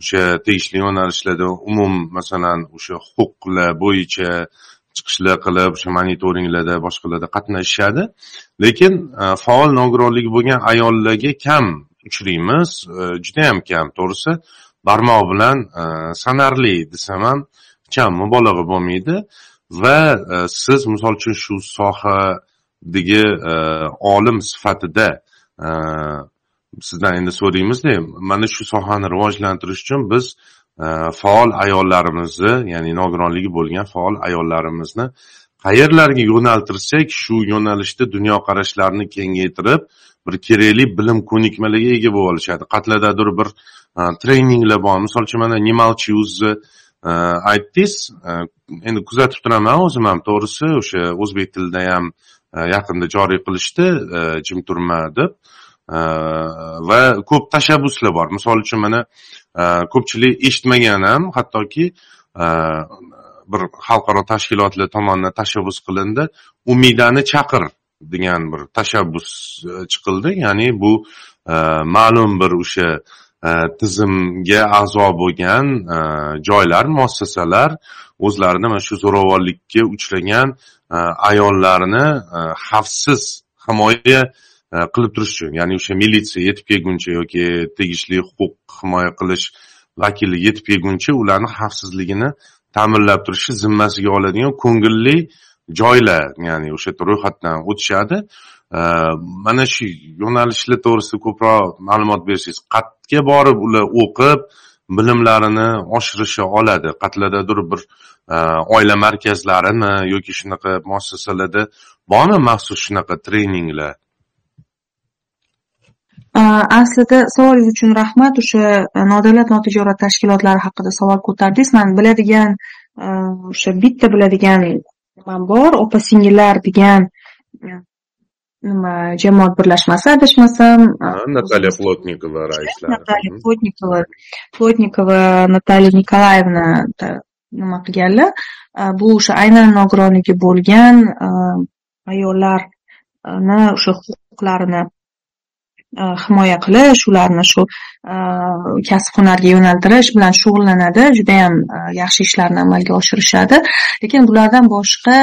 O'sha tegishli yo'nalishlarda umum masalan o'sha huquqlar bo'yicha chiqishlar qilib o'sha monitoringlarda boshqalarda qatnashishadi. Lekin faol nogironligi bo'lgan ayollarga kam uchraymiz. Judayam kam to'g'risi. Barmoq bilan sanarli desam ham kam mubolag'a bo'lmaydi. Va e, siz misol uchun shu sohadagi e, olim sifatida e, sizdan endi so'raymizda mana shu sohani rivojlantirish uchun biz faol ayollarimizni ya'ni nogironligi bo'lgan faol ayollarimizni qayerlarga yo'naltirsak shu yo'nalishda dunyoqarashlarini kengaytirib bir kerakli bilim ko'nikmalarga ega bo'lib olishadi qayerlardadir bir treninglar bor. Misol uchun mana nimalchi o'zi Э, aytdingiz э, endi kuzatib turaman o'zim ham. To'g'risi o'sha o'zbek tilida ham e, yaqinda joriy qilishdi e, jim turma deb. E, va ko'p tashabbuslar bor. Misol uchun mana ko'pchilik eshitmagan ham hattoki bir xalqaro tashkilotlar tomonidan tashabbus qilindi. Umidani chaqir degan bir tashabbus chiqildi. Ya'ni bu ma'lum bir o'sha Э, tizimga a'zo bo'lgan e, joylar muassasalar o'zlarini mana shu zo'ravonlikka uchragan e, ayollarni e, xavfsiz himoya qilib turish uchun ya'ni o'sha militsiya yetib kelguncha yoki tegishli huquq himoya qilish vakili yetib kelguncha ularni xavfsizligini ta'minlab turishi zimmasiga oladigan ko'ngilli joylar ya'ni o'sha ro'yxatdan o'tishadi. Mana shu yo'nalishlar to'g'risida ko'proq ma'lumot bersangiz qayerga borib ular o'qib bilimlarini oshirisha oladi. Qayerlardadir bir e, oila markazlarimi yoki shunaqa muassasalarda bormi maxsus shunaqa treninglar? Aslida savolingiz uchun rahmat. O'sha e, nodavlat notijorat tashkilotlari haqida savol ko'tardingiz. Man biladigan e, o'sha bitta biladigan nimam bor opa singillar degan nima jamoat birlashmasi adashmasam natalya plotnikova raislari natalya plotnikova plotnikova natalya nikolaevna nima qilganlar? Bu o'sha aynan nogironligi bo'lgan ayollarni o'sha huquqlarini himoya qilish ularni shu kasb hunarga yo'naltirish bilan shug'ullanadi judayam yaxshi ishlarni amalga oshirishadi. Lekin bulardan boshqa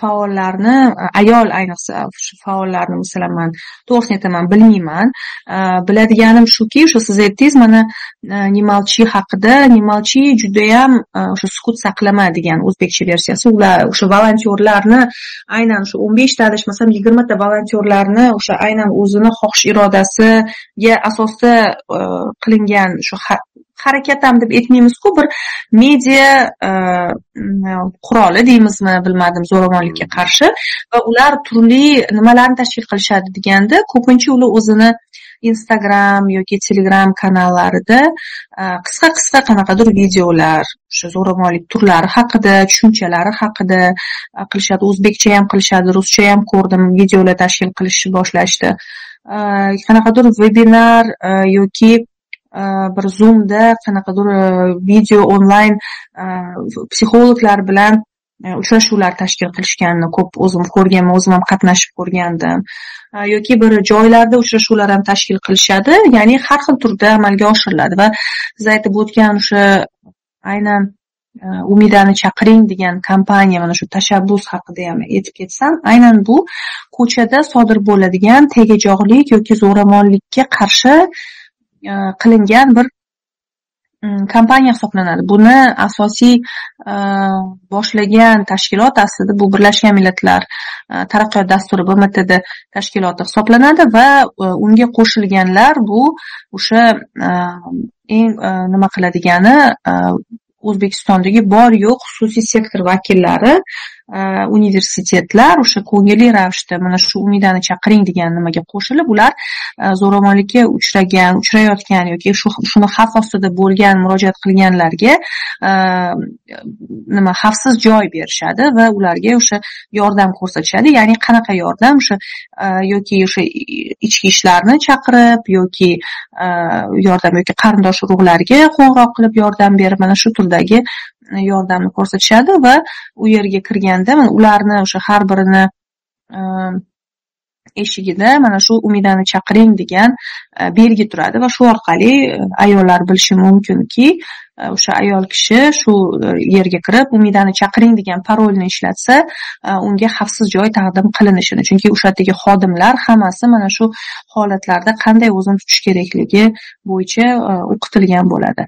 faollarni e, ayol ayniqsa shu faollarni masalan man to'g'risini aytaman bilmayman. E, biladiganim shuki o'sha siz aytdingiz mana e, nimalchi haqida nimalchi judayam o'sha sukut saqlama degan o'zbekcha versiyasi. Ular o'sha volontyorlarni aynan shu o'n beshta adashmasam yigirmata volontyorlarni o'sha aynan o'zini xohish irodasiga asosda qilingan shu harakat ham deb aytmaymizku bir media quroli deymizmi bilmadim zo'ravonlikka qarshi. Va ular turli nimalarni tashkil qilishadi deganda ko'pincha ular o'zini instagram yoki telegram kanallarida qisqa qisqa qanaqadir videolar o'sha zo'ravonlik turlari haqida tushunchalari haqida qilishadi. O'zbekcha ham qilishadi ruscha ham ko'rdim videolar tashkil qilishni boshlashdi. Qanaqadir vebinar yoki Э, bir zoomda qanaqadir e, video onlayn e, psixologlar bilan e, uchrashuvlar tashkil qilishganini ko'p o'zim ko'rganman o'zim ham qatnashib ko'rgandim. Yoki bir joylarda uchrashuvlar ham tashkil qilishadi ya'ni har xil turda amalga oshiriladi va siz aytib o'tgan o'sha aynan umidani chaqiring degan kompaniya mana shu tashabbus haqida ham aytib ketsam aynan bu ko'chada sodir bo'ladigan tegajog'lik yoki zo'ravonlikka qarshi E, qilingan bir mm, kompaniya hisoblanadi. Buni asosiy e, boshlagan tashkilot aslida bu birlashgan millatlar e, taraqqiyot dasturi bmtd tashkiloti hisoblanadi va unga qo'shilganlar bu o'sha eng nima qiladigani o'zbekistondagi bor yo'q xususiy sektor vakillari universitetlar o'sha ko'ngilli ravishda mana shu umidani chaqiring degan nimaga qo'shilib ular zo'ravonlikka uchragan uchrayotgan yoki shu shuni xavf ostida bo'lgan murojaat qilganlarga nima xavfsiz joy berishadi va ularga o'sha yordam ko'rsatishadi ya'ni qanaqa yordam o'sha yoki o'sha ichki ishlarni chaqirib yoki e, yordam yoki qarindosh urug'larga qo'ng'iroq qilib yordam berib mana shu turdagi e, yordamni ko'rsatishadi va u yerga kirganda ularni o'sha har birini e, eshigida mana shu umidani chaqiring degan belgi turadi va shu orqali ayollar bilishi mumkinki Э, o'sha ayol kishi shu e, yerga kirib umidani chaqiring degan parolni ishlatsa e, unga xavfsiz joy taqdim qilinishini chunki o'sha yerdagi xodimlar hammasi mana shu holatlarda qanday o'zini tutish kerakligi bo'yicha e, o'qitilgan bo'ladi.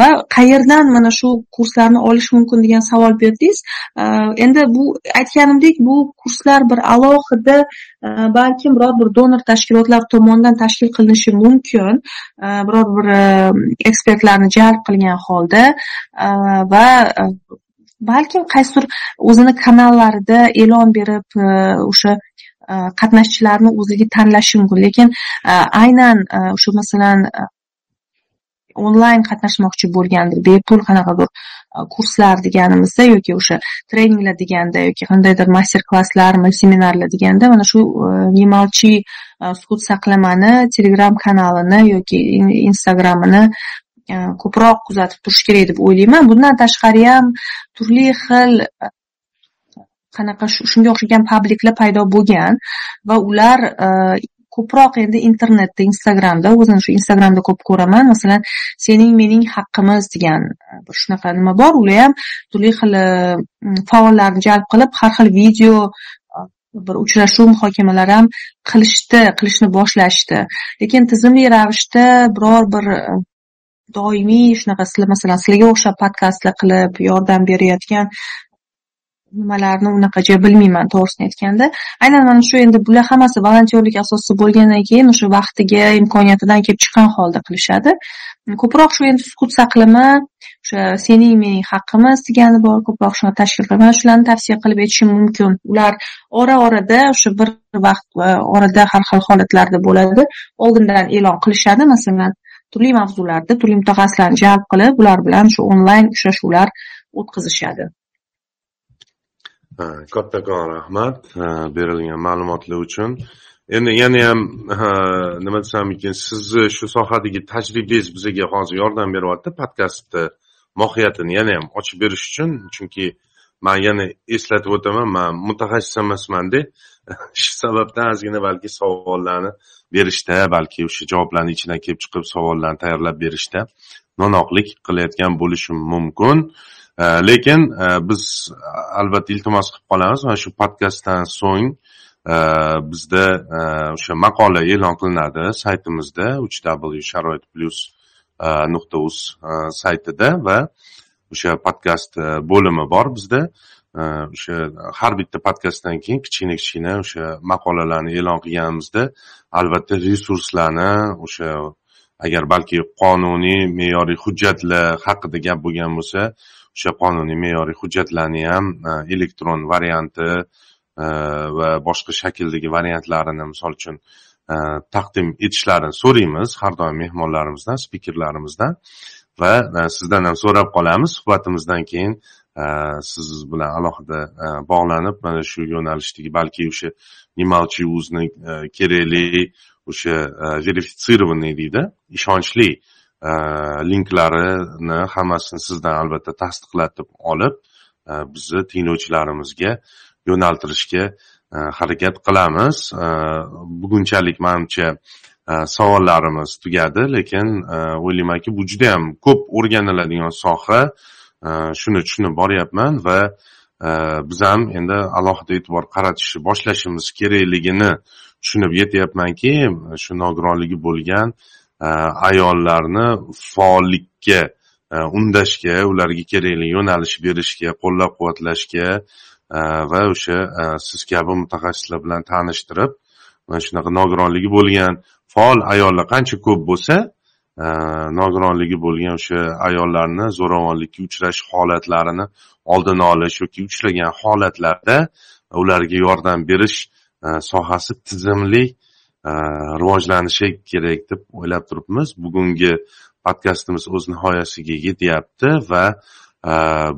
Va qayerdan mana shu kurslarni olish mumkin degan savol berdingiz? Endi bu aytganimdek bu kurslar bir alohida balkim biror bir donor tashkilotlar tomonidan tashkil qilinishi mumkin. Biror bir ekspertlarni jalb qilgan holda e, va e, balkim qaysidir o'zini kanallarida e'lon berib e, o'sha qatnashchilarni o'ziga tanlashi mumkin. Lekin aynan o'sha masalan onlayn qatnashmoqchi bo'lgandir bepul qanaqadir kurslar deganimizda yoki o'sha treninglar deganda yoki qandaydir master klasslarmi seminarlar deganda mana shu nemalchi sukut saqlamani telegram kanalini yoki instagramini Э, ko'proq kuzatib turish kerak deb o'ylayman. Bundan tashqari ham turli xil e, qanaqa shunga o'xshagan publiklar paydo bo'lgan va ular e, ko'proq endi internetda instagramda o'zim shu instagramda ko'p ko'raman. Masalan sening mening haqqimiz degan e, bir shunaqa nima bor ular ham turli xil faollarni jalb qilib har xil video bir uchrashuv muhokamalar ham qilishdi qilishni boshlashdi. Lekin tizimli ravishda biror bir doimiy shunaqa sizlar masalan sizlarga o'xshab podkastlar qilib yordam berayotgan nimalarni unaqacha bilmayman to'g'risini aytganda. Aynan mana shu endi bular hammasi volontyorlik asosida bo'lgandan keyin o'sha vaqtiga imkoniyatidan kelib chiqqan holda qilishadi. Ko'proq shu endi sukut saqlama o'sha sening mening haqqimiz degani bor. Ko'proq shuni tashkil qilib mana shularni tavsiya qilib aytishim mumkin. Ular ora orada o'sha bir vaqt orada har xil holatlarda bo'ladi oldindan e'lon qilishadi masalan turli mavzularda turli mutaxassislarni jalb qilib ular bilan shu onlayn uchrashuvlar o'tkazishadi. Kattakon rahmat berilgan ma'lumotlar uchun. Endi yana ham nima desam ekan sizni shu sohadagi tajribangiz bizga hozir yordam beryapti podkastni mohiyatini yana ham ochib berish uchun chunki man yana eslatib o'taman man mutaxassis emasmanda [laughs] shu sababdan ozgina balki savollarni berishda balki o'sha javoblarni ichidan kelib chiqib savollarni tayyorlab berishda no'noqlik qilayotgan bo'lishim mumkin. Lekin e, biz albatta iltimos qilib qolamiz. Mana shu podkastdan so'ng e, bizda e, o'sha maqola e'lon qilinadi saytimizda uch w sharoit plyus nuqta uz saytida va o'sha podkast e, bo'limi bor bizda. E, o'sha har bitta podkastdan keyin kichkina kichkina o'sha maqolalarni e'lon qilganimizda albatta resurslarni o'sha agar balki qonuniy me'yoriy hujjatlar haqida gap bo'lgan bo'lsa o'sha qonuniy me'yoriy hujjatlarni ham e, elektron varianti va boshqa shakldagi variantlarini misol uchun taqdim etishlarini so'raymiz har doim mehmonlarimizdan spikerlarimizdan. Va e, sizdan ham so'rab qolamiz suhbatimizdan keyin. E, siz bilan alohida e, bog'lanib mana shu yo'nalishdagi balki o'sha nima uchun kerakli o'sha verifitsirованный deydi ishonchli linklarini hammasini sizdan albatta tasdiqlatib olib bizni tinglovchilarimizga yo'naltirishga harakat qilamiz. Bugunchalik manimcha Э, savollarimiz tugadi lekin e, o'ylaymanki bu judayam ko'p o'rganiladigan soha. E, shuni tushunib boryapman va e, biz ham endi alohida e'tibor qaratishni boshlashimiz kerakligini tushunib yetyapmanki shu nogironligi bo'lgan ayollarni faollikka undashga ularga kerakli yo'nalish berishga qo'llab quvvatlashga va o'sha siz kabi mutaxassislar bilan tanishtirib mana shunaqa nogironligi bo'lgan faol ayollar qancha ko'p bo'lsa e, nogironligi bo'lgan o'sha ayollarni zo'ravonlikka uchrash holatlarini oldini olish yoki uchragan holatlarda ularga yordam berish e, sohasi tizimli e, rivojlanishi kerak deb o'ylab turibmiz. Bugungi podkastimiz o'z nihoyasiga yetyapti va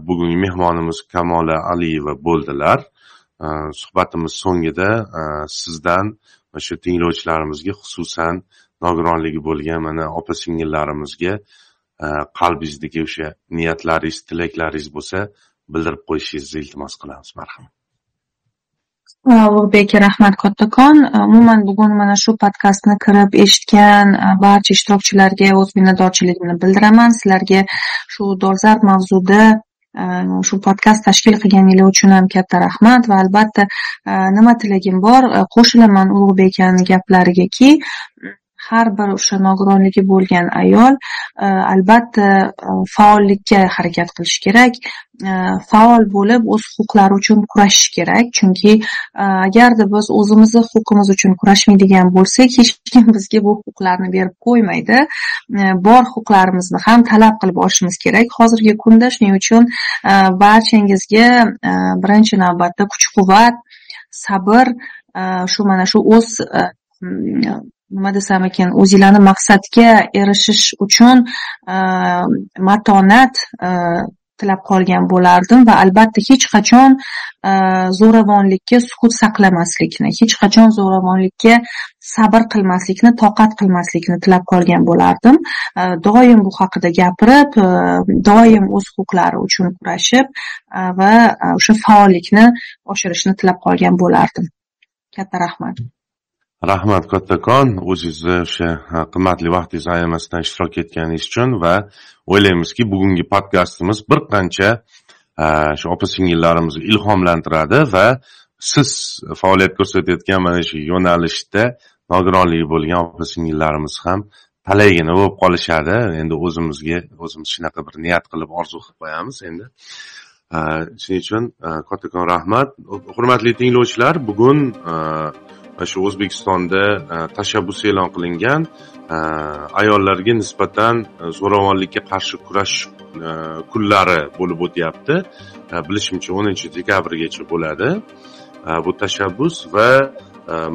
bugungi mehmonimiz kamola aliyeva bo'ldilar. Suhbatimiz so'ngida sizdan o'sha tinglovchilarimizga xususan nogironligi bo'lgan mana opa singillarimizga e, qalbingizdagi o'sha niyatlaringiz tilaklaringiz bo'lsa bildirib qo'yishingizni iltimos qilamiz. Marhamat. Ulug'bek rahmat kattakon. E, umuman bugun mana shu podkastni kirib eshitgan e, barcha ishtirokchilarga o'z minnatdorchiligimni bildiraman. Sizlarga shu dolzarb mavzuda Э, shu podkast tashkil qilganinglar uchun ham katta rahmat va albatta э, nima tilagim bor? Э, qo'shilaman ulug'bek akani gaplarigaki har bir o'sha nogironligi bo'lgan ayol e, albatta e, faollikka harakat qilish kerak. E, faol bo'lib o'z huquqlari uchun kurashish kerak. Chunki agarda biz o'zimizni huquqimiz uchun kurashmaydigan bo'lsak hech kim bizga bu huquqlarni berib qo'ymaydi. Bor huquqlarimizni ham talab qilib olishimiz kerak. Hozirgi kunda shuning uchun barchangizga birinchi navbatda kuch quvvat sabr shu mana shu o'z nima desam ekan o'zinglarni maqsadga erishish uchun e, matonat e, tilab qolgan bo'lardim va albatta hech qachon e, zo'ravonlikka sukut saqlamaslikni hech qachon zo'ravonlikka sabr qilmaslikni toqat qilmaslikni tilab qolgan bo'lardim. Doim bu haqida gapirib doim o'z huquqlari uchun kurashib va o'sha faollikni oshirishni tilab qolgan bo'lardim. Katta rahmat. Rahmat kattakon o'zingizni o'sha qimmatli vaqtingizni ayamasdan ishtirok etganingiz uchun va o'ylaymizki bugungi podkastimiz bir qancha shu opa singillarimizni ilhomlantiradi va siz faoliyat ko'rsatayotgan mana shu yo'nalishda nogironligi bo'lgan opa singillarimiz ham talaygina bo'lib qolishadi. Endi o'zimizga o'zimiz shunaqa bir niyat qilib orzu qilib qo'yamiz endi. Shuning uchun kattakon rahmat. Hurmatli tinglovchilar bugun shu o'zbekistonda e, tashabbus e'lon qilingan e, ayollarga nisbatan e, zo'ravonlikka qarshi kurash kunlari bo'lib o'tyapti. Bilishimcha o'ninchi dekabrgacha bo'ladi. Bu tashabbus va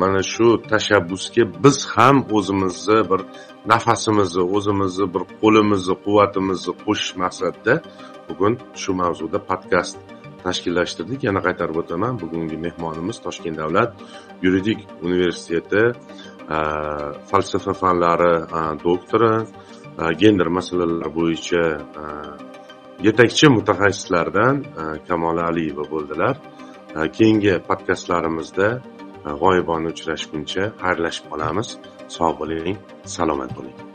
mana shu tashabbusga biz ham o'zimizni bir nafasimizni o'zimizni bir qo'limizni quvvatimizni qo'shish maqsadida bugun shu mavzuda podkast tashkillashtirdik yana qaytarib o'taman. Bugungi mehmonimiz toshkent davlat yuridik universiteti falsafa fanlari doktori gender masalalari bo'yicha yetakchi mutaxassislardan kamola aliyeva bo'ldilar. Keyingi podkastlarimizda g'oyibona uchrashguncha xayrlashib qolamiz. Sog' bo'ling salomat bo'ling.